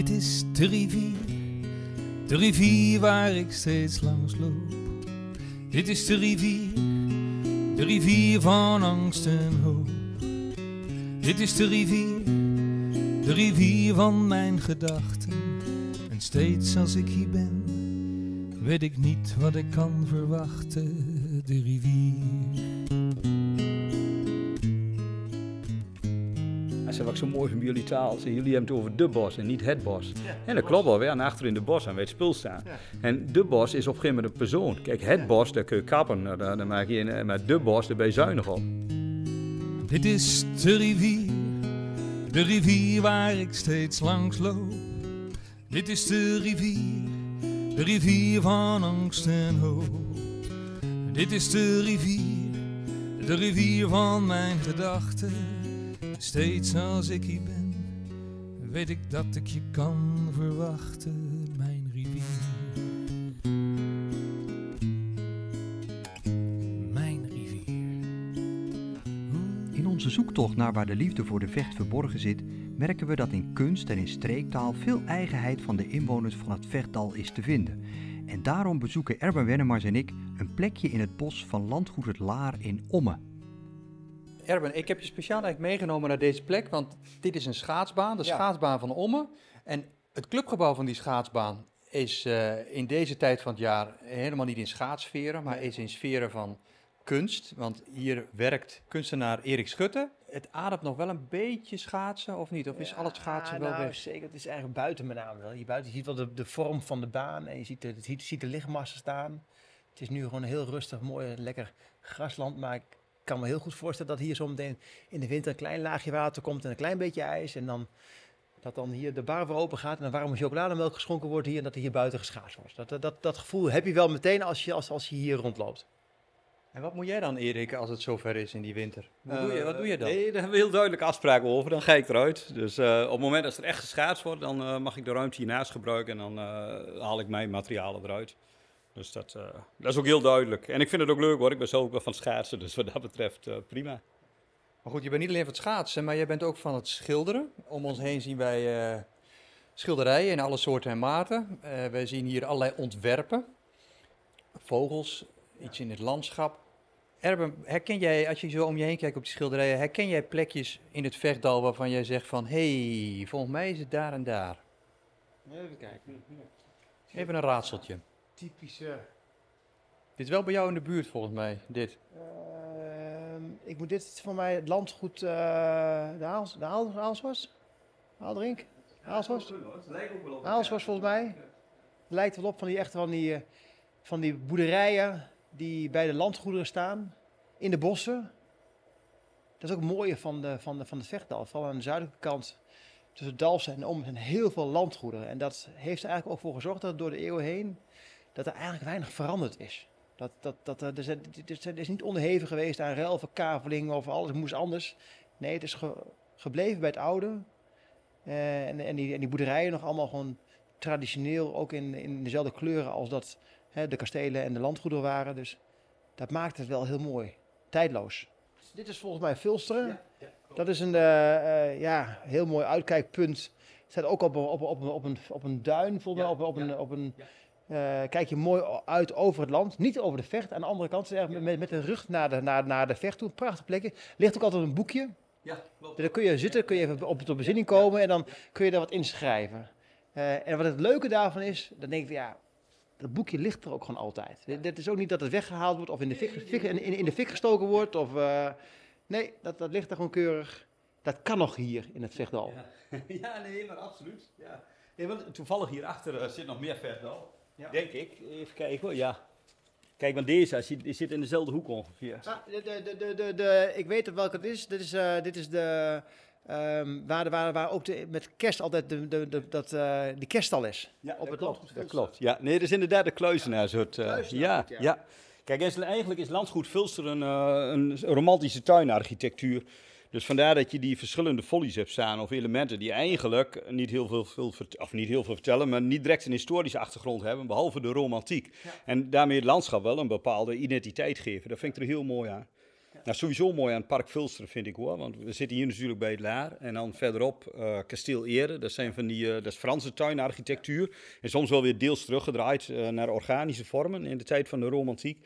Dit is de rivier, de rivier waar ik steeds langs loop. Dit is de rivier, de rivier van angst en hoop. Dit is de rivier, de rivier van mijn gedachten. En steeds als ik hier ben, weet ik niet wat ik kan verwachten. De rivier. Wat ik zo mooi van jullie taal. Jullie hebben het over de bos en niet het bos. en dat klopt wel, we aan achter in de bos aan bij het spul staan. En de bos is op een gegeven moment een persoon. Kijk, het bos, daar kun je kappen, nou, daar, daar maak je een, maar de bos, daar ben je zuinig op. Dit is de rivier, de rivier waar ik steeds langs loop. Dit is de rivier, de rivier van angst en hoop. Dit is de rivier, de rivier van mijn gedachten. Steeds als ik hier ben, weet ik dat ik je kan verwachten, mijn rivier. Mijn rivier. In onze zoektocht naar waar de liefde voor de vecht verborgen zit, merken we dat in kunst en in streektaal veel eigenheid van de inwoners van het vechtdal is te vinden. En daarom bezoeken Erben Wennemars en ik een plekje in het bos van landgoed het Laar in Omme. Erben, ik heb je speciaal eigenlijk meegenomen naar deze plek, want dit is een schaatsbaan, de schaatsbaan van Omme. En het clubgebouw van die schaatsbaan is eh, in deze tijd van het jaar helemaal niet in schaatssferen, maar is in sferen van kunst. Want hier werkt kunstenaar Erik Schutte. Het ademt nog wel een beetje schaatsen, of niet? Of is al het schaatsen wel nou, weg? Zeker, het is eigenlijk buiten met name wel. Hier buiten je ziet wel de, de vorm van de baan en je ziet de, je ziet de lichtmassen staan. Het is nu gewoon heel rustig, mooi, lekker grasland. Maar ik kan me heel goed voorstellen dat hier zometeen in de winter een klein laagje water komt en een klein beetje ijs. En dan, dat dan hier de bar weer open gaat en een warme chocolademelk geschonken wordt hier en dat er hier buiten geschaatst wordt. Dat, dat, dat, dat gevoel heb je wel meteen als je, als, als je hier rondloopt. En wat moet jij dan, Erik, als het zover is in die winter? Hoe doe je, wat doe je dan? Eh, Nee, daar hebben we heel duidelijk afspraken over. Dan ga ik eruit. Dus eh, op het moment dat er echt geschaatst wordt, dan eh, mag ik de ruimte hiernaast gebruiken en dan eh, haal ik mijn materialen eruit. Dus dat, eh, dat is ook heel duidelijk. En ik vind het ook leuk hoor. Ik ben zelf ook wel van schaatsen, dus wat dat betreft eh, prima. Maar goed, je bent niet alleen van het schaatsen, maar jij bent ook van het schilderen. Om ons heen zien wij eh, schilderijen in alle soorten en maten. Eh, wij zien hier allerlei ontwerpen. Vogels, iets in het landschap. Erben, herken jij, als je zo om je heen kijkt op die schilderijen, herken jij plekjes in het vechtdal waarvan jij zegt van, hé, hey, volgens mij is het daar en daar. Even kijken. Even een raadseltje. Typische. Dit is wel bij jou in de buurt volgens mij, dit. Ehm, ik moet dit voor mij het landgoed eh de Aals, de Aals, Aalswas? Aaldrink? Aalswas? Aalswas volgens mij. Het lijkt wel op van die echt van die, eh, van die boerderijen die bij de landgoederen staan. In de bossen. Dat is ook het mooie van, de, van, de, van het Vechtdal. Vooral aan de zuidelijke kant tussen Dalfsen en Om zijn heel veel landgoederen. En dat heeft er eigenlijk ook voor gezorgd dat door de eeuwen heen dat er eigenlijk weinig veranderd is. Dat, dat, dat, er, het is- niet onderhevig geweest aan ruilverkaveling of alles moest anders. Nee, het is ge- gebleven bij het oude. Eh, en, en, die, en die boerderijen nog allemaal gewoon traditioneel, ook in, in dezelfde kleuren als dat hè, de kastelen en de landgoederen waren. Dus dat maakt het wel heel mooi. Tijdloos. Dit is volgens mij Vilsteren. dat is een eh, eh, ja, heel mooi uitkijkpunt. Het staat ook op, een- op, op, op, een, op een duin, volgens mij. Op, op een, op een, kijk je mooi uit over het land. Niet over de vecht. Aan de andere kant, met, met de rug naar de, naar, naar de vecht toe. Prachtig plekje. Ligt ook altijd een boekje. Ja, klopt. Daar kun je zitten, kun je even op de bezinning komen en dan kun je daar wat inschrijven. Eh, en wat het leuke daarvan is, dan denk ik, ja, dat boekje ligt er ook gewoon altijd. Dit is ook niet dat het weggehaald wordt of in de fik, fik- in, in de fik gestoken wordt. Of, eh, nee, dat, dat ligt er gewoon keurig. Dat kan nog hier in het Vechtdal. Ja, nee, maar absoluut. Ja. Nee, want toevallig hierachter uh, zit nog meer Vechtdal. Denk ik. Even kijken hoor, ja. Kijk, want deze hij zit, die zit in dezelfde hoek ongeveer. Ah, de, de, de, de, de, de- ik weet welke het is. Dit is, eh, dit is de, ehm, waar, de- waar, waar ook de, met kerst altijd de, de, de, dat, eh, die kerststal is. Ja, Op dat het klopt. landgoed Dat Vilster. klopt. Ja, nee, dat is inderdaad de kluizenaar soort. eh, Kluizenaar ja, ja. ja. Kijk, eigenlijk is landgoed Vilster een, eh, een romantische tuinarchitectuur. Dus vandaar dat je die verschillende follies hebt staan of elementen die eigenlijk niet heel veel, of niet heel veel vertellen, maar niet direct een historische achtergrond hebben, behalve de romantiek. En daarmee het landschap wel een bepaalde identiteit geven. Dat vind ik er heel mooi aan. Nou, sowieso mooi aan het Park Vulsteren vind ik hoor, want we zitten hier natuurlijk bij het Laar en dan verderop uh, Kasteel Ere. Dat zijn van die, uh, dat is Franse tuinarchitectuur en soms wel weer deels teruggedraaid uh, naar organische vormen in de tijd van de romantiek.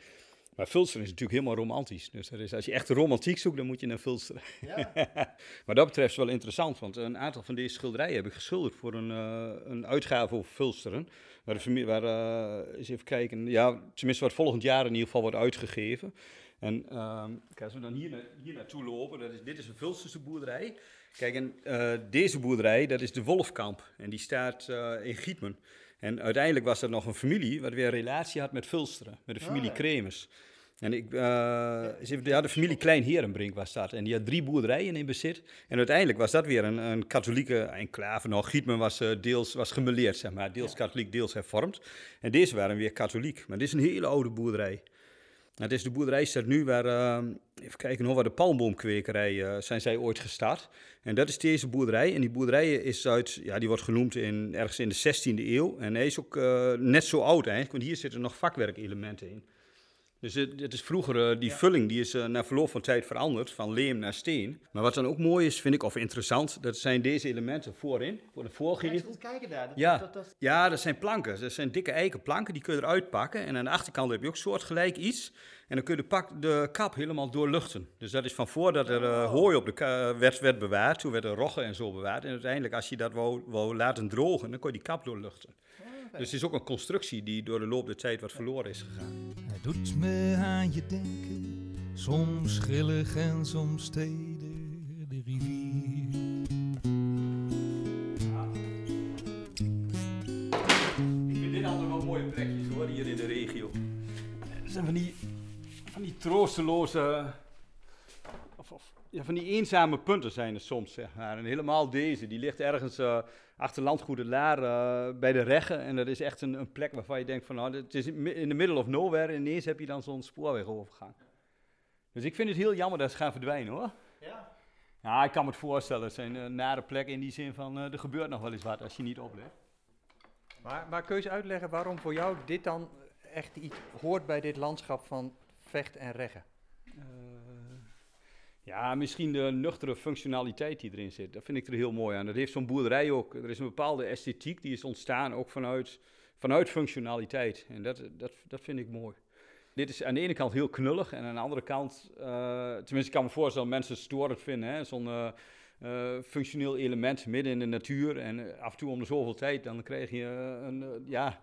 Maar Vulsteren is natuurlijk helemaal romantisch. Dus is, als je echt romantiek zoekt, dan moet je naar Vulsteren. Ja. maar dat betreft is wel interessant, want een aantal van deze schilderijen heb ik geschilderd voor een, uh, een uitgave over Vulsteren. Waar, de waar uh, eens even kijken, ja, tenminste wat volgend jaar in ieder geval wordt uitgegeven. En kijk, als we dan hier, hier naartoe lopen, dat is, dit is een Vulsterse boerderij. Kijk, en uh, deze boerderij, dat is de Wolfkamp. En die staat in Gietmen. En uiteindelijk was er nog een familie wat weer een relatie had met Vulsteren, met de familie oh, ja. Kremers. En ik, uh, ja, de familie Klein Herenbrink was dat. En die had drie boerderijen in bezit. En uiteindelijk was dat weer een, een katholieke enclave. Nou, Gietmen was uh, deels was gemeleerd, zeg maar. Deels katholiek, deels hervormd. En deze waren weer katholiek. Maar dit is een hele oude boerderij. Het is de boerderij staat nu waar, uh, even kijken waar de palmboomkwekerij uh, zijn zij ooit gestart. En dat is deze boerderij. En die boerderij is uit, ja, die wordt genoemd in, ergens in de 16e eeuw. En hij is ook uh, net zo oud eigenlijk, want hier zitten nog vakwerkelementen in. Dus het, het is vroeger, uh, die ja. vulling die is uh, na verloop van tijd veranderd, van leem naar steen. Maar wat dan ook mooi is, vind ik, of interessant, dat zijn deze elementen voorin, voor de voorgevel. Ja, kijken daar. Dat, ja. Dat, dat, ja, dat zijn planken. Dat zijn dikke eikenplanken, die kun je eruit pakken. En aan de achterkant heb je ook soortgelijk iets. En dan kun je de, pak, de kap helemaal doorluchten. Dus dat is van voordat er uh, hooi op de werd, werd bewaard, toen werden roggen en zo bewaard. En uiteindelijk, als je dat wou, wou laten drogen, dan kon je die kap doorluchten. Dus het is ook een constructie die door de loop der tijd wat verloren is gegaan. Hij doet me aan je denken, soms grillig en soms steder de rivier. Ik vind dit altijd wel mooie plekjes hoor, hier in de regio. Er zijn van die, van die troosteloze, of, of ja, van die eenzame punten zijn er soms, zeg maar. En helemaal deze, die ligt ergens uh, achter landgoed de Laar uh, bij de Reggen. En dat is echt een, een, plek waarvan je denkt van, nou, het is in de middle of nowhere. En ineens heb je dan zo'n spoorwegovergang. Dus ik vind het heel jammer dat ze gaan verdwijnen, hoor. Ja? Ja, ik kan me het voorstellen. Het zijn uh, nare plekken in die zin van, er gebeurt nog wel eens wat als je niet oplegt. Maar, maar kun je eens uitleggen waarom voor jou dit dan echt iets hoort bij dit landschap van Vecht en Reggen? Ja, misschien de nuchtere functionaliteit die erin zit. Dat vind ik er heel mooi aan. Dat heeft zo'n boerderij ook. Er is een bepaalde esthetiek die is ontstaan ook vanuit, vanuit functionaliteit. En dat, dat, dat vind ik mooi. Dit is aan de ene kant heel knullig en aan de andere kant, uh, tenminste ik kan me voorstellen dat mensen storend vinden. Zo'n uh, uh, functioneel element midden in de natuur en af en toe om de zoveel tijd, dan krijg je een, ja...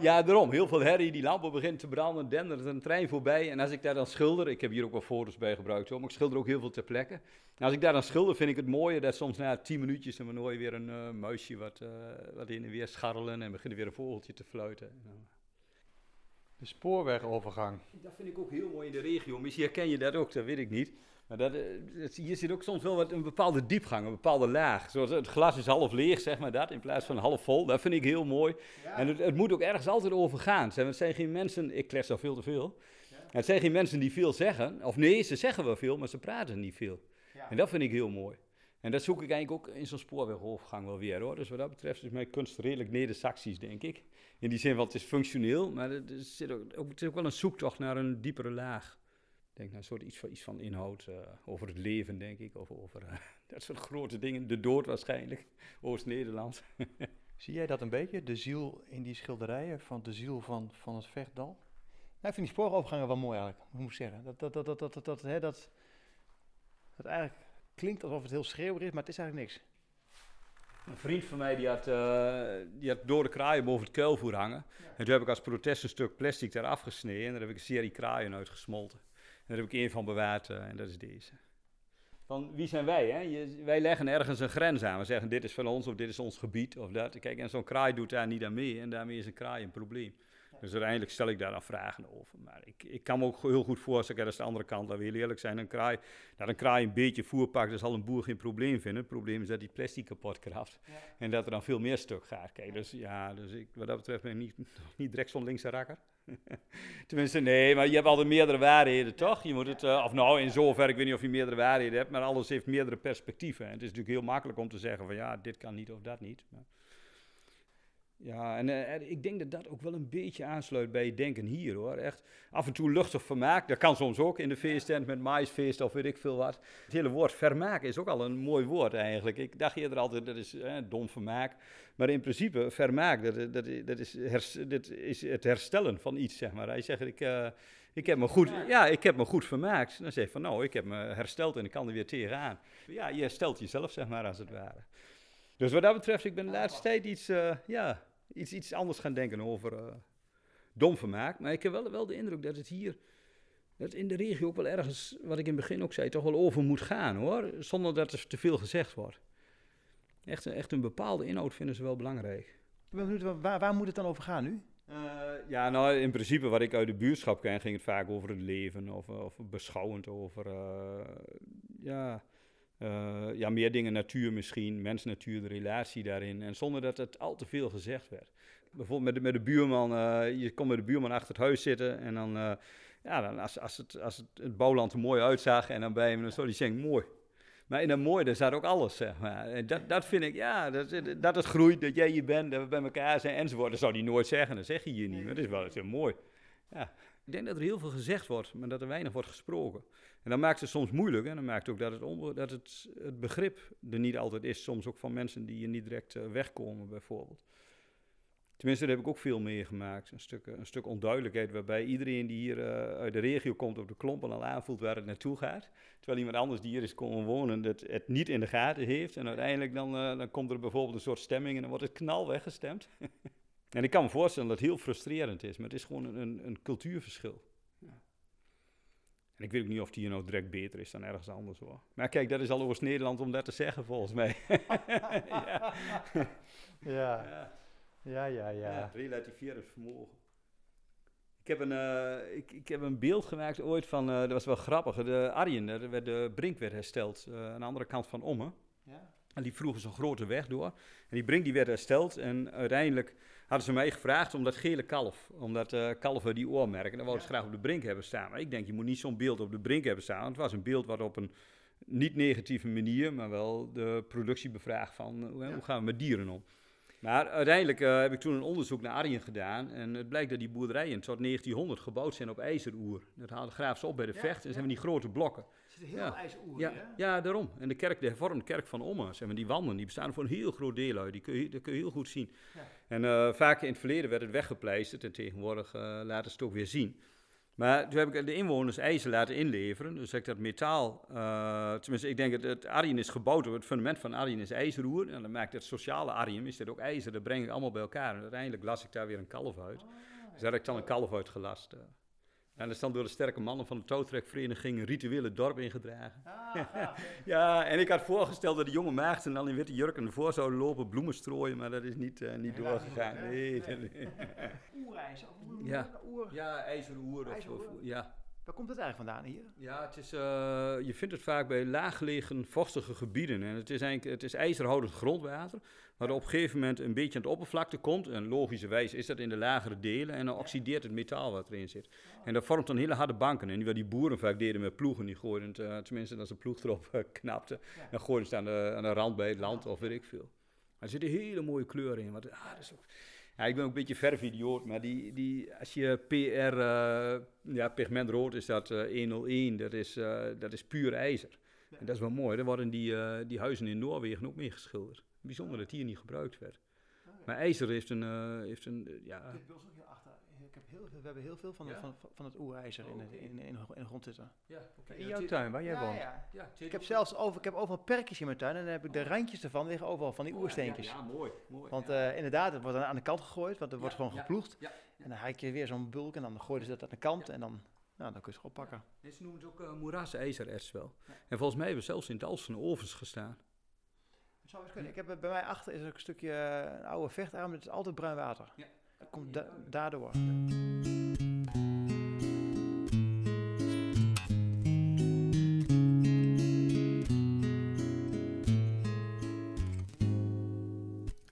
Ja, daarom. Heel veel herrie. Die lampen beginnen te branden. Dendert er een trein voorbij. En als ik daar dan schilder. Ik heb hier ook wel foto's bij gebruikt. Hoor, maar ik schilder ook heel veel ter plekke. En als ik daar dan schilder, vind ik het mooie dat soms na tien minuutjes. dan hoor je weer een uh, muisje wat, uh, wat in en weer scharrelen. En beginnen weer een vogeltje te fluiten. De spoorwegovergang. Dat vind ik ook heel mooi in de regio. Misschien herken je dat ook, dat weet ik niet. Maar dat, hier zit ook soms wel wat, een bepaalde diepgang, een bepaalde laag. Zoals het glas is half leeg, zeg maar dat, in plaats van half vol. Dat vind ik heel mooi. Ja. En het, het, moet ook ergens altijd over gaan. Het zijn geen mensen, ik klets al veel te veel. Ja. Het zijn geen mensen die veel zeggen. Of nee, ze zeggen wel veel, maar ze praten niet veel. Ja. En dat vind ik heel mooi. En dat zoek ik eigenlijk ook in zo'n spoorwegovergang wel weer hoor. Dus wat dat betreft is mijn kunst redelijk neder-Saxisch, denk ik. In die zin van het is functioneel, maar er zit ook, het is ook wel een zoektocht naar een diepere laag denk naar een soort iets van, iets van inhoud uh, over het leven, denk ik. Of over uh, dat soort grote dingen. De dood waarschijnlijk. Oost-Nederland. Zie jij dat een beetje, de ziel in die schilderijen, van de ziel van, van het vechtdal? Nou, ik vind die spoorovergangen wel mooi eigenlijk, moet ik zeggen. Dat, dat, dat, dat, dat, dat, dat, hè, dat, dat eigenlijk klinkt alsof het heel schreeuwerig is, maar het is eigenlijk niks. Een vriend van mij die had, uh, die had door de kraaien boven het kuilvoer hangen. Ja. En toen heb ik als protest een stuk plastic daar afgesneden en daar heb ik een serie kraaien uitgesmolten daar heb ik één van bewaard uh, en dat is deze. Van wie zijn wij? Hè? Wij leggen ergens een grens aan. We zeggen dit is van ons of dit is ons gebied of dat. Kijk, en zo'n kraai doet daar niet aan mee en daarmee is een kraai een probleem. Dus uiteindelijk stel ik daar dan vragen over. Maar ik, ik kan me ook heel goed voorstellen, dat is de andere kant, dat we heel eerlijk zijn, een kraai, dat een kraai een beetje voer pakt, dan zal een boer geen probleem vinden. Het probleem is dat die plastic kapot kraft ja. en dat er dan veel meer stuk gaat. Kijk, dus ja, dus ik, wat dat betreft ben ik niet, niet direct zo'n linkse rakker. Tenminste, nee, maar je hebt altijd meerdere waarheden, toch? Je moet het, uh, of nou, in zover, ik weet niet of je meerdere waarheden hebt, maar alles heeft meerdere perspectieven. En het is natuurlijk heel makkelijk om te zeggen van ja, dit kan niet of dat niet. Maar Ja, en eh, ik denk dat dat ook wel een beetje aansluit bij het denken hier hoor. Echt af en toe luchtig vermaak. Dat kan soms ook in de feesttent met maïsfeest of weet ik veel wat. Het hele woord vermaak is ook al een mooi woord eigenlijk. Ik dacht eerder altijd dat is eh, dom vermaak. Maar in principe, vermaak, dat, dat, dat, is, dat is het herstellen van iets, zeg maar. Hij zegt, ik, uh, ik, heb me goed, ja, ik heb me goed vermaakt. Dan zeg je van, nou, ik heb me hersteld en ik kan er weer tegenaan. Ja, je herstelt jezelf, zeg maar, als het ware. Dus wat dat betreft, ik ben de laatste tijd iets, uh, ja, iets, iets anders gaan denken over uh, dom vermaak. Maar ik heb wel, wel de indruk dat het hier, dat in de regio ook wel ergens, wat ik in het begin ook zei, toch wel over moet gaan hoor. Zonder dat er te veel gezegd wordt. Echt, echt een bepaalde inhoud vinden ze wel belangrijk. Ik ben benieuwd, waar, waar moet het dan over gaan nu? Uh, ja, nou in principe wat ik uit de buurtschap ken, ging het vaak over het leven of, of beschouwend over, uh, ja, uh, ja, meer dingen, natuur misschien, mens-natuur, de relatie daarin. En zonder dat het al te veel gezegd werd. Bijvoorbeeld met de, met de buurman, uh, je komt met de buurman achter het huis zitten en dan, uh, ja, dan als, als, het, als het, het bouwland er mooi uitzag en dan bij hem, dan zou hij zeggen, mooi. Maar in dat mooi, daar staat ook alles, zeg maar. En dat, dat vind ik, ja, dat, dat het groeit, dat jij hier bent, dat we bij elkaar zijn enzovoort. Dat zou hij nooit zeggen, dat zeg je hier niet. Maar dat is wel heel mooi. Ja. Ik denk dat er heel veel gezegd wordt, maar dat er weinig wordt gesproken. En dat maakt het soms moeilijk. En dat maakt ook dat, het, dat het, het begrip er niet altijd is. Soms ook van mensen die je niet direct uh, wegkomen, bijvoorbeeld. Tenminste, daar heb ik ook veel meegemaakt. Een stuk, een stuk onduidelijkheid waarbij iedereen die hier uh, uit de regio komt op de klompen al aanvoelt waar het naartoe gaat. Terwijl iemand anders die hier is komen wonen het, het niet in de gaten heeft. En uiteindelijk dan, uh, dan komt er bijvoorbeeld een soort stemming en dan wordt het knal weggestemd. en ik kan me voorstellen dat het heel frustrerend is, maar het is gewoon een, een cultuurverschil. En ik weet ook niet of die hier nou direct beter is dan ergens anders hoor. Maar kijk, dat is al over Nederland om dat te zeggen volgens mij. ja. ja. Ja, ja, ja. ja relativerend vermogen. Ik heb, een, uh, ik, ik heb een beeld gemaakt ooit van, uh, dat was wel grappig, de Arjen, werd de Brink werd hersteld uh, aan de andere kant van Ommen. Ja. En die vroegen zo'n grote weg door. En die Brink die werd hersteld en uiteindelijk hadden ze mij gevraagd om dat gele kalf, om dat uh, kalven die oormerken, dat wou ze graag op de brink hebben staan. Maar ik denk, je moet niet zo'n beeld op de brink hebben staan. Want het was een beeld wat op een niet negatieve manier, maar wel de productie bevraagt van hoe, hoe gaan we met dieren om. Maar uiteindelijk uh, heb ik toen een onderzoek naar Arjen gedaan. En het blijkt dat die boerderijen tot 1900 gebouwd zijn op ijzeroer. Dat haalde graaf ze op bij de vecht en ja. zijn die grote blokken. Er zit heel veel ijzeroer ja, ja, daarom. En de kerk, de hervormde kerk van Ommen, zeg maar, die wanden, die bestaan voor een heel groot deel uit. Die kun je, dat kun je heel goed zien. Ja. En uh, vaak in het verleden werd het weggepleisterd en tegenwoordig uh, laten ze het ook weer zien. Maar toen heb ik de inwoners ijzer laten inleveren. Dus ik dat metaal, uh, tenminste ik denk dat het Arjen is gebouwd, het fundament van Arjen is ijzerroer. En dan maakt het sociale Arjen, is dit ook ijzer, dat breng ik allemaal bij elkaar. En uiteindelijk las ik daar weer een kalf uit. Dus daar heb ik dan een kalf uitgelast. Uh. En dat is dan door de sterke mannen van de touwtrekvereniging een ritueel het dorp ingedragen. Ah, ja, en ik had voorgesteld dat de jonge maagden dan in witte jurken ervoor zouden lopen, bloemen strooien, maar dat is niet, uh, niet doorgegaan. Nee, nee, nee. Oerijzer. Ja. ja, ijzeroer. Of, of, ja. Waar komt het eigenlijk vandaan hier? Ja, het is, uh, je vindt het vaak bij laaggelegen vochtige gebieden. En het is eigenlijk het is ijzerhoudend grondwater, waar op een gegeven moment een beetje aan de oppervlakte komt. En logischerwijs is dat in de lagere delen. En dan oxideert het metaal wat erin zit. En dat vormt dan hele harde banken. En wat die boeren vaak deden met ploegen, die gooiden het, uh, tenminste als een ploeg erop uh, knapte, dan gooiden ze het aan de, aan de rand bij het land of weet ik veel. Maar er zitten hele mooie kleuren in. Wat, ah, dat is ook... Ja, ik ben ook een beetje vervidioot, maar die, die, als je PR, uh, ja, pigmentrood is dat uh, 101, dat is, dat is puur ijzer. En dat is wel mooi, dan worden die, die huizen in Noorwegen ook mee geschilderd. Bijzonder dat hier niet gebruikt werd. Okay. Maar ijzer heeft een, heeft een ja... Dit bos ook hier achter. Ik heb heel veel, we hebben heel veel van, ja? van, van het oerijzer oh, okay. in, in, in, in, de grond zitten. Ja, okay. In jouw tuin, waar jij ja, woont? Ja. Ja, ik heb zelfs over, ik heb overal perkjes in mijn tuin en dan heb ik de randjes ervan liggen overal van die oersteentjes. Ja, mooi, mooi. Want uh, inderdaad, het wordt aan de kant gegooid, want er wordt gewoon geploegd. En dan haak je weer zo'n bulk en dan gooien ze dat aan de kant en dan, nou, dan kun je het oppakken. Ja. Ze noemen het ook uh, moerasijzererts wel. En volgens mij hebben we zelfs in het Alsen ovens gestaan. Dat zou eens kunnen. Ik heb bij mij achter is ook een stukje een oude vechtarm, het is altijd bruin water. Ja. Dat komt da daardoor.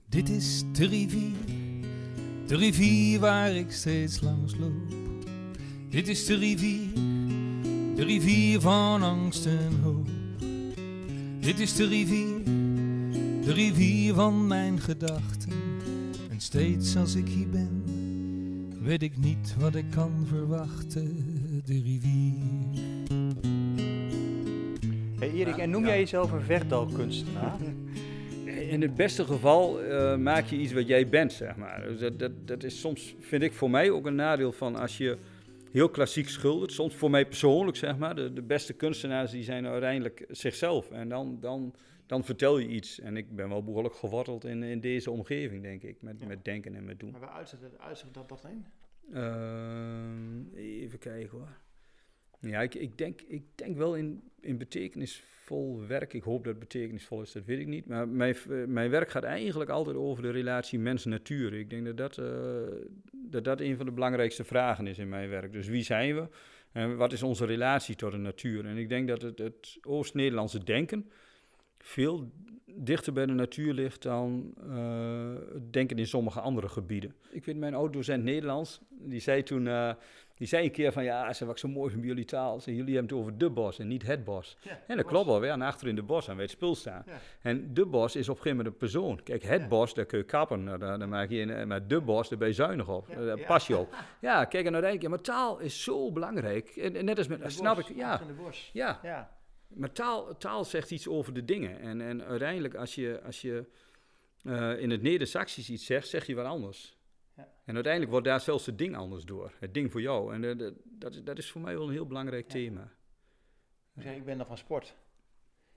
Dit is de rivier, de rivier waar ik steeds langs loop. Dit is de rivier, de rivier van angst en hoop. Dit is de rivier, de rivier van mijn gedachten steeds als ik hier ben, weet ik niet wat ik kan verwachten. De rivier. Hey Erik, en noem jij jezelf een vechtdalkunstenaar? In het beste geval eh, maak je iets wat jij bent, zeg maar. Dus dat, dat, dat is soms, vind ik voor mij ook een nadeel van als je heel klassiek schildert. Soms voor mij persoonlijk, zeg maar. De, de beste kunstenaars die zijn uiteindelijk zichzelf. En dan, dan, dan vertel je iets. En ik ben wel behoorlijk geworteld in, in deze omgeving, denk ik. Met, Ja. met denken en met doen. Maar waar uitzicht, dat, dat heen? Ehm, even kijken hoor. Ja, ik, ik, denk, ik denk wel in, in betekenisvol werk. Ik hoop dat het betekenisvol is, dat weet ik niet. Maar mijn, mijn werk gaat eigenlijk altijd over de relatie mens-natuur. Ik denk dat dat, eh, dat dat een van de belangrijkste vragen is in mijn werk. Dus wie zijn we en wat is onze relatie tot de natuur? En ik denk dat het, het Oost-Nederlandse denken veel dichter bij de natuur ligt dan eh, denken in sommige andere gebieden. Ik weet, mijn oud-docent Nederlands, die zei toen, eh, die zei een keer van, ja, ze wat ik zo mooi van jullie taal. Zei, jullie hebben het over de bos en niet het bos. Ja, En dat klopt wel, we aan achter in de bos aan het spul staan. Ja. En de bos is op een gegeven moment een persoon. Kijk, het Ja. bos, daar kun je kappen, nou, daar, daar maak je in, eh, maar de bos, daar ben je zuinig op. Daar pas je op. Ja, kijk, en uiteindelijk, ja, maar taal is zo belangrijk. En, en net als met, snap bos, ik, ja, achter in de bos. ja, Ja. Maar taal, taal zegt iets over de dingen. En, en uiteindelijk, als je, als je eh, in het Neder-Saxisch iets zegt, zeg je wat anders. Ja. En uiteindelijk wordt daar zelfs het ding anders door. Het ding voor jou. En eh, dat, dat, is- voor mij wel een heel belangrijk Ja. thema. Ik, zeg, ik ben dan van sport.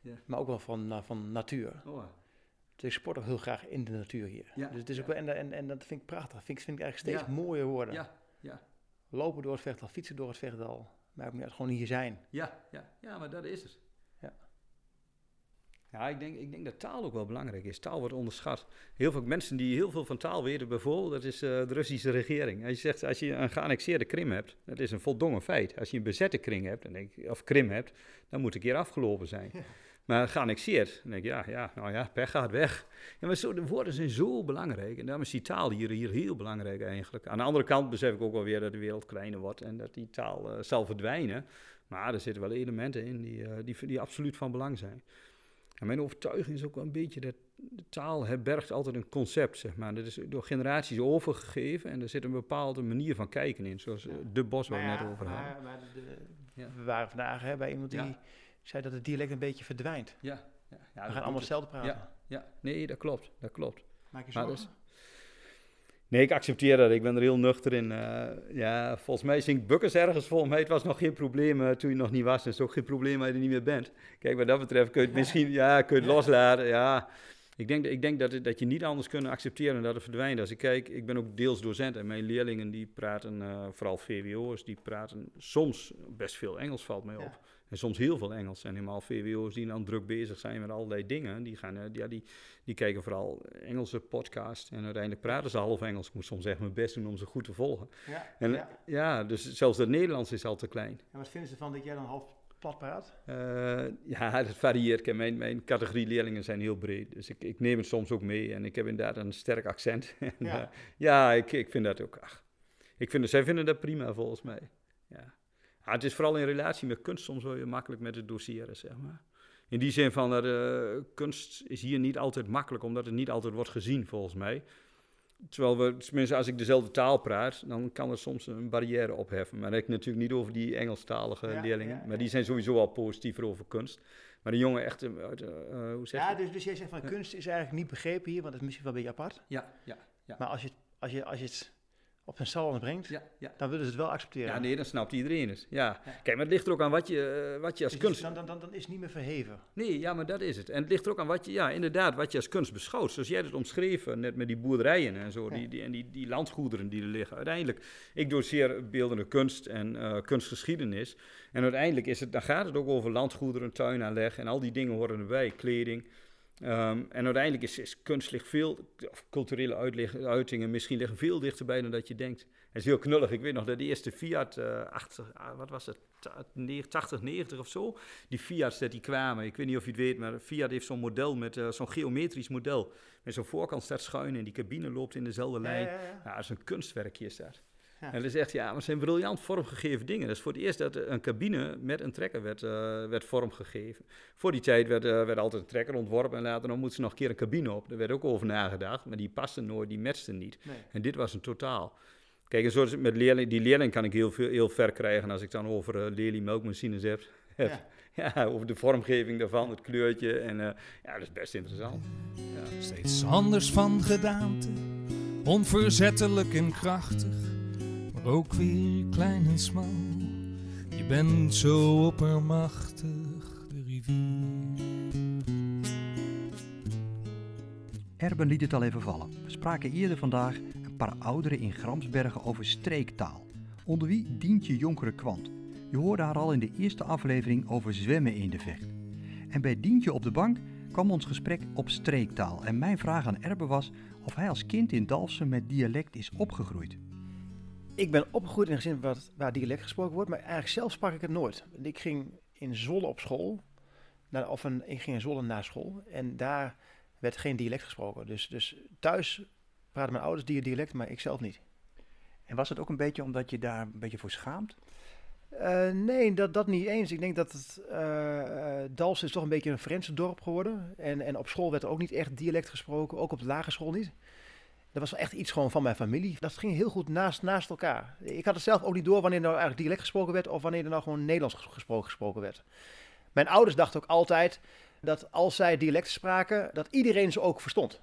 Ja. Maar ook wel van, eh, van natuur. Oh, Dus ik sport ook heel graag in de natuur hier. Ja, Dus het is ja. ook wel, en, en, en dat vind ik prachtig. Vind ik, vind ik eigenlijk steeds Ja. mooier worden. ja, ja, Lopen door het vechtdal, fietsen door het vechtdal. Maakt me uit, gewoon hier zijn. ja, ja, ja, maar dat is het. Ja. Ja, ik denk, ik denk dat taal ook wel belangrijk is. Taal wordt onderschat. Heel veel mensen die heel veel van taal weten, bijvoorbeeld, dat is eh, de Russische regering. Als je zegt, als je een geannexeerde Krim hebt, dat is een voldongen feit. Als je een bezette Krim hebt, dan denk ik, of Krim hebt, dan moet een keer afgelopen zijn. Maar geannexeerd, dan denk ik, ja, ja, nou ja, pech gaat weg. Ja, maar zo, de woorden zijn zo belangrijk. En daarom is die taal hier, hier heel belangrijk eigenlijk. Aan de andere kant besef ik ook wel weer dat de wereld kleiner wordt en dat die taal eh, zal verdwijnen. Maar er zitten wel elementen in die, eh, die, die absoluut van belang zijn. En mijn overtuiging is ook wel een beetje dat de taal herbergt altijd een concept, zeg maar. Dat is door generaties overgegeven en er zit een bepaalde manier van kijken in. Zoals eh, de bos waar we net over hadden. maar- maar de- Ja. We waren vandaag hè, bij iemand die. Zei dat het dialect een beetje verdwijnt. Ja, ja, ja, We gaan allemaal het. hetzelfde praten. Ja, nee, dat klopt, dat klopt. Maak je zorgen? Nee, ik accepteer dat. Ik ben er heel nuchter in. eh, ja, volgens mij zingt Bukkers ergens volgens mij. Het was nog geen probleem eh, toen je nog niet was. En het is ook geen probleem als je er niet meer bent. Kijk, wat dat betreft kun je het misschien ja, kun je het loslaten. Ja, ik denk, ik denk dat, het- dat je niet anders kunt accepteren dat het verdwijnt. Als ik kijk, ik ben ook deels docent. En mijn leerlingen die praten, eh, vooral VWO'ers, die praten soms best veel Engels valt mij op. Ja. En soms heel veel Engels. En helemaal VWO'ers die dan druk bezig zijn met allerlei dingen. Die, gaan, eh, die, ja, die, die kijken vooral Engelse podcast. En uiteindelijk praten ze half Engels. Ik moet soms echt mijn best doen om ze goed te volgen. Ja, En ja. ja, dus zelfs het Nederlands is al te klein. En wat vinden ze van dat jij dan half plat praat? Eh, ja, dat varieert. Mijn, mijn categorie leerlingen zijn heel breed. Dus ik, ik neem het soms ook mee. En ik heb inderdaad een sterk accent. En, Ja. eh, ja, ik, ik vind dat ook. Ach, ik vind, zij vinden dat prima volgens mij. Ja. Ah, het is vooral in relatie met kunst soms wel weer makkelijk met het doseren, zeg maar. In die zin van, eh, kunst is hier niet altijd makkelijk, omdat het niet altijd wordt gezien, volgens mij. Terwijl we, tenminste als ik dezelfde taal praat, dan kan er soms een barrière opheffen. Maar dat heb ik natuurlijk niet over die Engelstalige Ja, leerlingen. ja, maar die zijn sowieso al positiever over kunst. Maar de jongen echt, eh, eh, hoe zeg je Ja, dus, dus jij zegt van kunst is eigenlijk niet begrepen hier, want dat is misschien wel een beetje apart. Ja, ja, ja. Maar als je, als je, als je het op zijn salon brengt, Ja, ja. dan willen ze het wel accepteren. Ja, nee, dan snapt iedereen het. Ja. Ja. Kijk, maar het ligt er ook aan wat je, eh, wat je als kunst... Dan, dan, dan, dan is het niet meer verheven. Nee, ja, maar dat is het. En het ligt er ook aan wat je, ja, inderdaad, wat je als kunst beschouwt. Zoals jij het omschreven, net met die boerderijen en zo, die, die, en die, die landgoederen die er liggen. Uiteindelijk, ik doseer beeldende kunst en eh, kunstgeschiedenis. En uiteindelijk is het, dan gaat het ook over landgoederen, tuinaanleg en al die dingen horen erbij, kleding. Ehm, en uiteindelijk is, is kunst ligt veel, of culturele uitleg- uitingen misschien liggen veel dichterbij dan dat je denkt. Het is heel knullig. Ik weet nog dat de eerste Fiat, eh 80, ah, wat was het, Ta- ne- 80, 90 of zo, die Fiat's dat die kwamen. Ik weet niet of je het weet, maar Fiat heeft zo'n model met eh, zo'n geometrisch model. Met zo'n voorkant staat schuin en die cabine loopt in dezelfde lijn. ja, ja. Ja, dat is een kunstwerkje is dat. En dan zegt hij, ja, maar het zijn briljant vormgegeven dingen. Dat is voor het eerst dat een cabine met een trekker werd, uh, werd vormgegeven. Voor die tijd werd, uh, werd altijd een trekker ontworpen en later dan moet ze nog een keer een cabine op. Daar werd ook over nagedacht, maar die paste nooit, die matchte niet. Nee. En dit was een totaal. Kijk, en zoals met leerling, die leerling kan ik heel, veel, heel ver krijgen als ik dan over uh, leerling melkmachines heb. Ja. ja. over de vormgeving daarvan, het kleurtje. En ja, dat is best interessant. Ja. Steeds anders van gedaante, onverzettelijk en krachtig ook weer klein en smal. Je bent zo oppermachtig, de rivier. Erben liet het al even vallen. We spraken eerder vandaag een paar ouderen in Gramsbergen over streektaal. Onder wie Dientje Jonkere Kwant. Je hoorde haar al in de eerste aflevering over zwemmen in de vecht. En bij Dientje op de bank kwam ons gesprek op streektaal. En mijn vraag aan Erben was of hij als kind in Dalfsen met dialect is opgegroeid. Ik ben opgegroeid in een gezin wat, waar dialect gesproken wordt, maar eigenlijk zelf sprak ik het nooit. Ik ging in Zwolle op school, naar, of een, ik ging in Zwolle naar school en daar werd geen dialect gesproken. Dus, dus thuis praten mijn ouders dialect, maar ik zelf niet. En was het ook een beetje omdat je daar een beetje voor schaamt? Uh, nee, dat, dat niet eens. Ik denk dat het uh, is toch een beetje een Franse dorp geworden. En, en op school werd er ook niet echt dialect gesproken, ook op de lagere school niet. Dat was echt iets gewoon van mijn familie. Dat ging heel goed naast, naast elkaar. Ik had het zelf ook niet door wanneer er nou eigenlijk dialect gesproken werd of wanneer er nou gewoon Nederlands gesproken, werd. Mijn ouders dachten ook altijd dat als zij dialect spraken, dat iedereen ze ook verstond.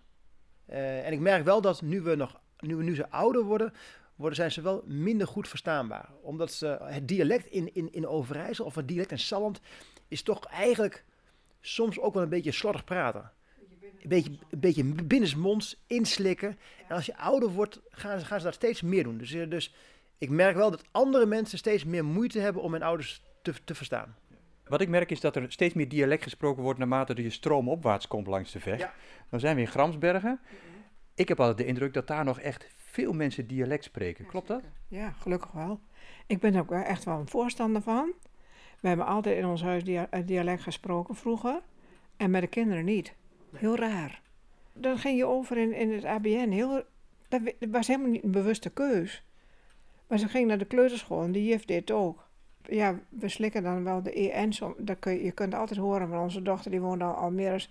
Uh, en ik merk wel dat nu we, nog, nu, nu ze ouder worden, worden zijn ze wel minder goed verstaanbaar. Omdat ze, het dialect in, in, in Overijssel of het dialect in Salland is toch eigenlijk soms ook wel een beetje slordig praten een beetje, een beetje binnensmonds inslikken. En als je ouder wordt, gaan, gaan ze dat steeds meer doen. Dus, eh, dus ik merk wel dat andere mensen steeds meer moeite hebben om mijn ouders te, te verstaan. Wat ik merk is dat er steeds meer dialect gesproken wordt naarmate je stroom opwaarts komt langs de vecht. Dan zijn we in Gramsbergen. Ik heb altijd de indruk dat daar nog echt veel mensen dialect spreken. Klopt dat? Ja, gelukkig wel. Ik ben ook echt wel een voorstander van. We hebben altijd in ons huis dialect gesproken vroeger. En met de kinderen niet. Heel raar. Dan ging je over in, in het ABN. Heel, dat was helemaal niet een bewuste keus. Maar ze ging naar de kleuterschool en die juf deed ook. Ja, we slikken dan wel de EN. Dat kun je, je kunt altijd horen van onze dochter, die woont al, al meer dan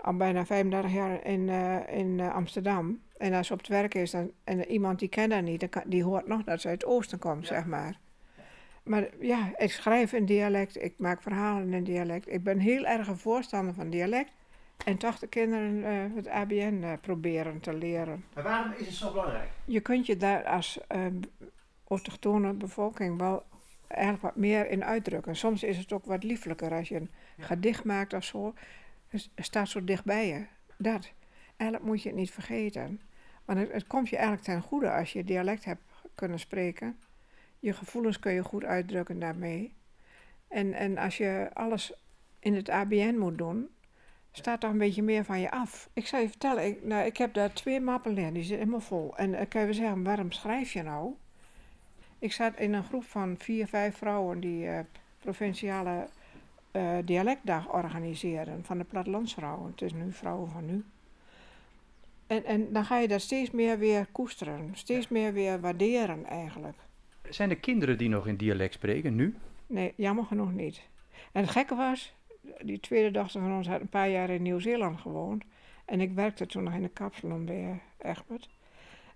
al bijna 35 jaar in, uh, in uh, Amsterdam. En als ze op het werk is dan, en iemand die kent haar niet, die hoort nog dat ze uit het oosten komt, zeg maar. Maar ja, ik schrijf in dialect, ik maak verhalen in dialect. Ik ben heel erg een voorstander van dialect. En toch de kinderen uh, het ABN uh, eh, proberen te leren. Maar waarom is het zo belangrijk? Je kunt je daar als uh, autochtone bevolking wel eigenlijk wat meer in uitdrukken. Soms is het ook wat lieflijker als je een gedicht maakt of zo. Het staat zo dichtbij je. Dat. Eigenlijk moet je het niet vergeten. Want het, het komt je eigenlijk ten goede als je dialect hebt kunnen spreken. Je gevoelens kun je goed uitdrukken daarmee. En, en als je alles in het ABN moet doen, staat toch een beetje meer van je af. Ik zou je vertellen, ik, nou, ik heb daar twee mappen liggen, die zitten helemaal vol. En uh, kan je zeggen, waarom schrijf je nou? Ik zat in een groep van vier, vijf vrouwen die uh, provinciale uh, dialectdag organiseren van de plattelandsvrouwen. Het is nu vrouwen van nu. En, en dan ga je dat steeds meer weer koesteren, steeds meer weer waarderen eigenlijk. Zijn er kinderen die nog in dialect spreken nu? Nee, jammer genoeg niet. En het gekke was, die tweede dochter van ons had een paar jaar in Nieuw-Zeeland gewoond. En ik werkte toen nog in de kapsalon bij Egbert.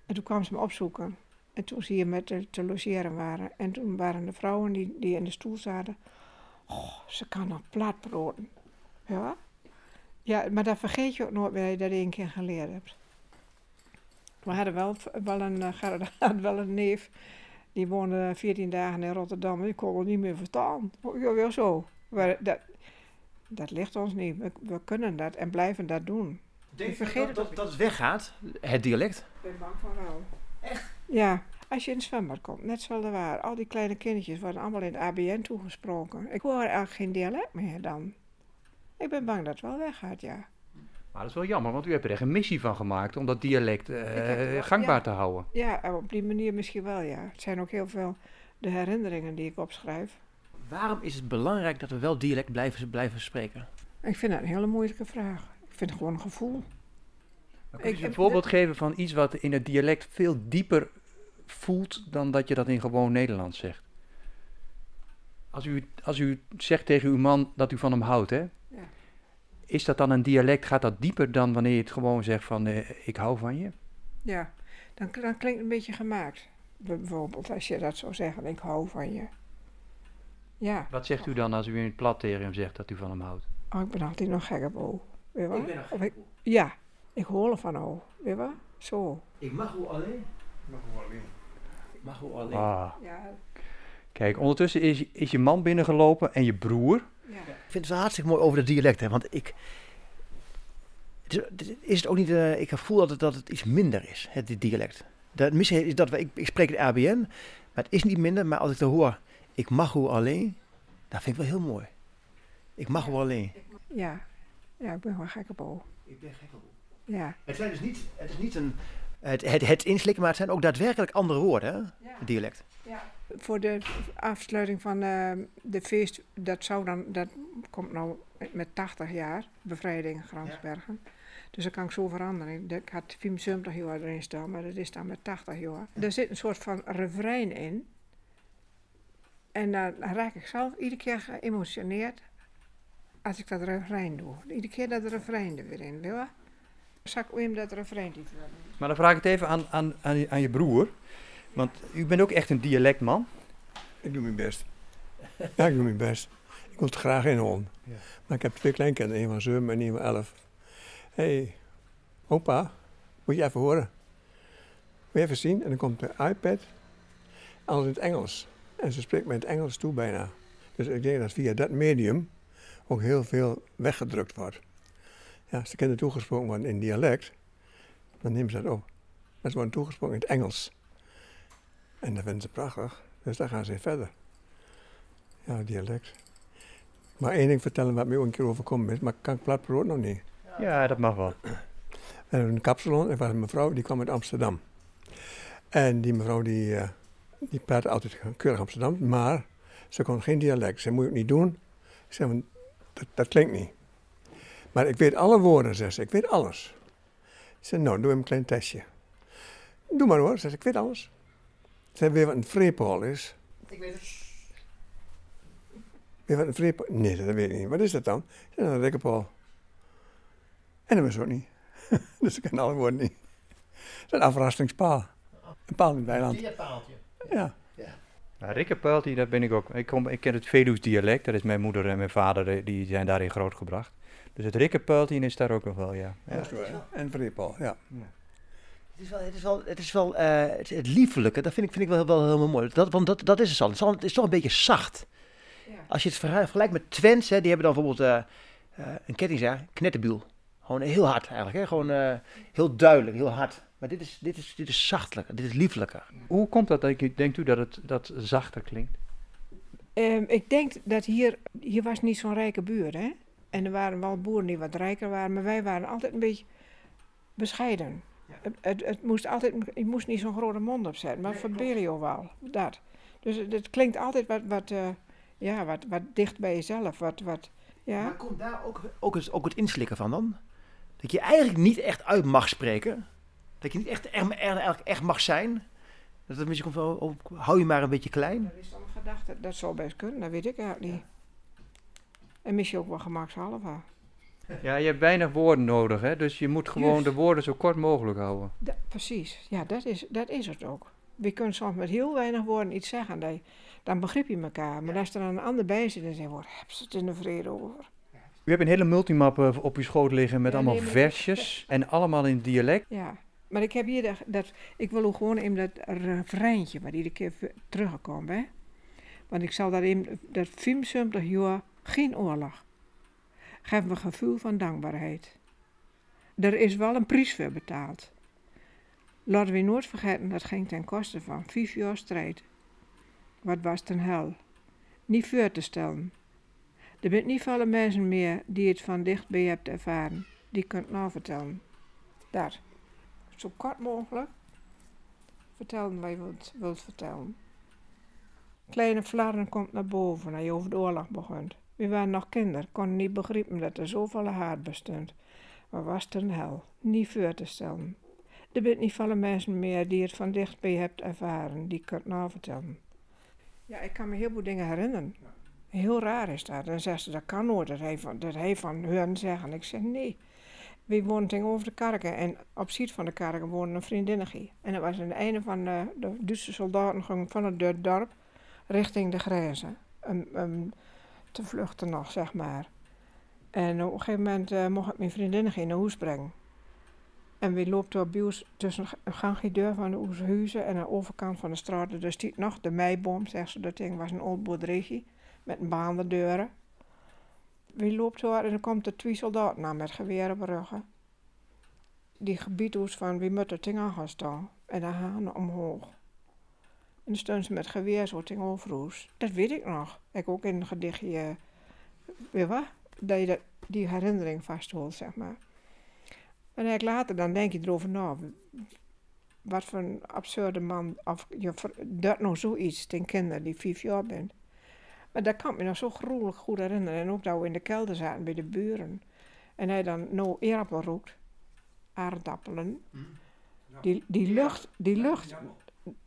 En toen kwam ze me opzoeken. En toen ze hier met te, te logeren waren. En toen waren de vrouwen die, die in de stoel zaten. Oh, ze kan nog platbroden. Ja? Ja, maar dat vergeet je ook nooit dat je dat één keer geleerd hebt. We hadden wel, wel, een, uh, had wel een neef. Die woonde 14 dagen in Rotterdam. Die kon het niet meer verstaan. Ja, wel zo. Maar dat, dat ligt ons niet. We, kunnen dat en blijven dat doen. Denk je dat, dat, dat het weggaat, het dialect? Ik ben bang voor wel. Echt? Ja. Als je in het zwembad komt, net zoals er waar. Al die kleine kindertjes worden allemaal in het ABN toegesproken. Ik hoor eigenlijk geen dialect meer dan. Ik ben bang dat het wel weggaat, ja. Maar dat is wel jammer, want u hebt er echt een missie van gemaakt om dat dialect uh, gangbaar te houden. Ja, op die manier misschien wel, ja. Het zijn ook heel veel de herinneringen die ik opschrijf. Waarom is het belangrijk dat we wel dialect blijven, blijven spreken? Ik vind dat een hele moeilijke vraag. Ik vind het gewoon een gevoel. Kun je een voorbeeld geven van iets wat in het dialect veel dieper voelt dan dat je dat in gewoon Nederlands zegt. Als u, als u zegt tegen uw man dat u van hem houdt, hè? Ja. Is dat dan een dialect, gaat dat dieper dan wanneer je het gewoon zegt van eh, ik hou van je? Ja, dan, dan klinkt het een beetje gemaakt. Bijvoorbeeld als je dat zou zeggen, ik hou van je. Ja, Wat zegt u dan als u in het plat tegen hem zegt dat u van hem houdt? oh, ik ben altijd nog gek op O. Weet je wel? Ik ben nog Of ik, ja, ik hoor ervan O. Weet je? Zo. Ik mag u alleen. Ik mag u alleen. Ah. Ja, Kijk, ondertussen is, is je man binnengelopen en je broer. ja. Ik vind het wel hartstikke mooi over het dialect, hè, want ik... het Is, het- ook niet, eh, ik voel dat het, dat het iets minder is, het dit dialect. Dat, misschien is dat, we- ik, ik spreek het ABN, maar het is niet minder, maar als ik dan hoor, ik mag u alleen, dat vind ik wel heel mooi. Ik mag u alleen. Ja, ja ik ben wel gek op O. Ik ben gek op Ja, Het, zijn dus niet, het is niet een, het, het, het inslikken, maar het zijn ook daadwerkelijk andere woorden, hè, dialect. voor de afsluiting van eh, de feest, dat zou dan, dat komt nou met 80 jaar, bevrijding Gransbergen. Dus dat kan ik zo veranderen. Ik had 75 jaar erin staan, maar dat is dan met 80 jaar. Er zit een soort van refrein in. En dan raak ik zelf iedere keer geëmotioneerd als ik dat refrein doe. Iedere keer dat refrein er weer in, wil ik hem dat refrein even doen? Maar dan vraag ik het even aan, aan, aan, je- aan je broer. Want u bent ook echt een dialectman. Ik doe mijn best. Ja, ik doe mijn best. Ik wil het graag inhouden. Ja. Maar ik heb twee kleinkinderen, een van 7 en een van 11. Hé, hey, opa, moet je even horen? Moet je even zien? En dan komt de iPad, alles in het Engels. En ze spreekt met het Engels toe bijna. Dus ik denk dat via dat medium ook heel veel weggedrukt wordt. Ja, als de kinderen toegesproken worden in dialect, dan nemen ze dat op. Maar ze worden toegesproken in het Engels. En dat vinden ze prachtig. Dus daar gaan ze verder. Ja, dialect. Maar één ding vertellen wat mij ook een keer overkomen is, maar kan ik platbrood nog niet. Ja, dat mag wel. We hebben een kapsalon, er was een mevrouw die kwam uit Amsterdam. En die mevrouw die, eh, die praatte altijd keurig Amsterdam, maar ze kon geen dialect. Ze moet het niet doen. Ik zei, dat, dat klinkt niet. Maar ik weet alle woorden, zegt ze. Ik weet alles. Ik zei, nou, doe even een klein testje. Doe maar hoor, zegt ze. Ik weet alles. Ze weet wat een vreepol is. Ik weet het. Weet wat een vreepol Nee, dat weet ik niet. Wat is dat dan? Ik zei, nou, een rekkenpol. En dat was ook niet. dus ik ken alle woorden niet. Dat is een afrastingspaal. Een paal in het weiland. paaltje. Ja. Nou, Rikkerpuiltie, dat ben ik ook. Ik, kom, ik ken het Veluws dialect. Dat is mijn moeder en mijn vader, eh, die zijn daarin grootgebracht. Dus het Rikkerpuiltie is daar ook nog wel, ja. ja. En vreepol, ja. Het is wel, het, is wel, het, is wel eh, het, het liefelijke, dat vind ik, vind ik wel, wel helemaal mooi. Dat, want dat, dat is het al. Het is, al- het is toch een beetje zacht. Ja. Als je het vergelijkt met Twents, hè, die hebben dan bijvoorbeeld eh, eh, een kettingzaag, knetterbiel. Gewoon heel hard eigenlijk, hè? gewoon eh, heel duidelijk, heel hard. Maar dit is, dit is, dit is zachtelijker, dit is liefelijker. Hoe komt dat? Denk u- Denkt u dat het dat zachter klinkt? Ehm, ik denk dat hier, hier was niet zo'n rijke buurt, hè. En er waren wel boeren die wat rijker waren, maar wij waren altijd een beetje bescheiden. Het, het, het moest altijd, je moest niet zo'n grote mond opzetten, maar voor Belio wel, dat. Dus het, het klinkt altijd wat, wat, eh, ja, wat, wat dicht bij jezelf, wat, wat, ja. Maar komt daar ook, ook, het, ook het inslikken van dan? Dat je eigenlijk niet echt uit mag spreken. Dat je niet echt, echt, echt, echt mag zijn. Dat het misschien komt van, oh, hou je maar een beetje klein. Dat is dan een gedachte, dat zou best kunnen, dat weet ik eigenlijk niet. En misschien ook wel gemakshalve. Ja, je hebt weinig woorden nodig, hè? Dus je moet gewoon de woorden zo kort mogelijk houden. Da- precies, ja, dat is, dat is het ook. We kunnen soms met heel weinig woorden iets zeggen, dat je- dan begrip je elkaar. Maar als er dan een ander bij zit, dan zeg je, waar heb ze het in de vrede over? U hebt een hele multimap eh, op uw schoot liggen met Ja, allemaal nee, versjes en allemaal in dialect. Ja, maar ik heb hier dat, ik wil gewoon in dat refreintje, wat iedere keer terugkomt, hè. Want ik zal dat in, dat 75 jaar geen oorlog. Geef me een gevoel van dankbaarheid. Er is wel een prijs voor betaald. Laten we nooit vergeten, dat ging ten koste van vijf jaar strijd. Wat was ten hel? Niet voor te stellen. Er bent niet veel mensen meer die het van dichtbij hebt ervaren. Die kunt nou vertellen. Daar. Zo kort mogelijk. Vertellen wat je wilt, wilt vertellen. Kleine Flarden komt naar boven als je over de oorlog begint. We waren nog kinderen, konden niet begrijpen dat er zoveel haat bestond. Maar was het een hel, niet voor te stellen. Er zijn niet veel mensen meer die het van dichtbij hebt ervaren, die kunt nou vertellen. Ja, ik kan me heel veel dingen herinneren. Heel raar is dat. Dan zegt ze, dat kan nooit, dat hij van, dat hij van hun zeggen. Ik zeg, nee. We woonden tegenover de kerken en op ziet van de kerken woonde een vriendinnetje. En dat was het einde van de, de Duitse soldaten van het dorp richting de grenzen. Um, te vluchten nog, zeg maar. En op een gegeven moment uh, mocht ik mijn vriendinnetje naar huis brengen. En we lopen op bios tussen een gangje van de huizen en aan de overkant van de straat. Dus stiet nog de meiboom, zegt ze. Dat ding was een oud boerderijtje met een baandendeuren. We lopen zo en dan komt er twee soldaten aan met geweren op ruggen. Die gebied van wie moet ding aan gaan staan. En dan gaan omhoog. En dan ze met geweer zo tegenover. Dat weet ik nog. Ik ook in een gedichtje, weet wat? Dat je die herinnering vasthoudt, zeg maar. En ik later dan denk je erover na. Wat voor een absurde man, of je dat nog zoiets ten kinderen die vijf jaar bent. Maar dat kan ik me nog zo gruwelijk goed herinneren. En ook dat we in de kelder zaten bij de buren. En hij dan nou eerappel roept. Aardappelen. Die, die lucht, die lucht,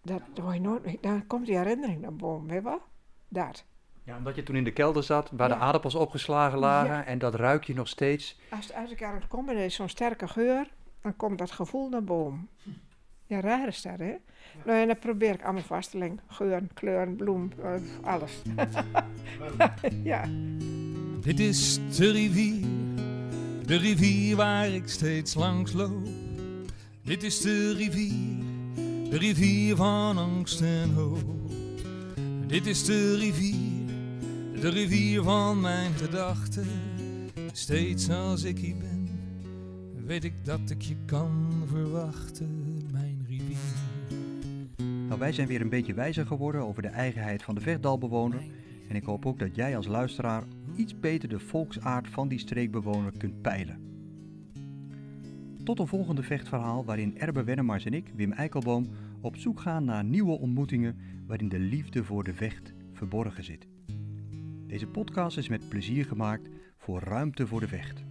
dat hoor je nooit, daar komt die herinnering naar boven, weet je wel? Dat. Ja, omdat je toen in de kelder zat, waar de aardappels opgeslagen lagen en dat ruik je nog steeds. Als, als ik aan het komen en er is zo'n sterke geur, dan komt dat gevoel naar boven. Ja, raar is dat, hè? Nou, en dan probeer ik allemaal vast te leggen. Geur, kleur, bloem, uh, alles. ja. Dit is de rivier, de rivier waar ik steeds langs loop. Dit is de rivier, de rivier van angst en hoop. Dit is de rivier, de rivier van mijn gedachten. Steeds als ik hier ben, weet ik dat ik je kan verwachten. Nou, wij zijn weer een beetje wijzer geworden over de eigenheid van de vechtdalbewoner. En ik hoop ook dat jij als luisteraar iets beter de volksaard van die streekbewoner kunt peilen. Tot een volgende vechtverhaal waarin Erbe Wennemars en ik, Wim Eikelboom, op zoek gaan naar nieuwe ontmoetingen waarin de liefde voor de vecht verborgen zit. Deze podcast is met plezier gemaakt voor Ruimte voor de Vecht.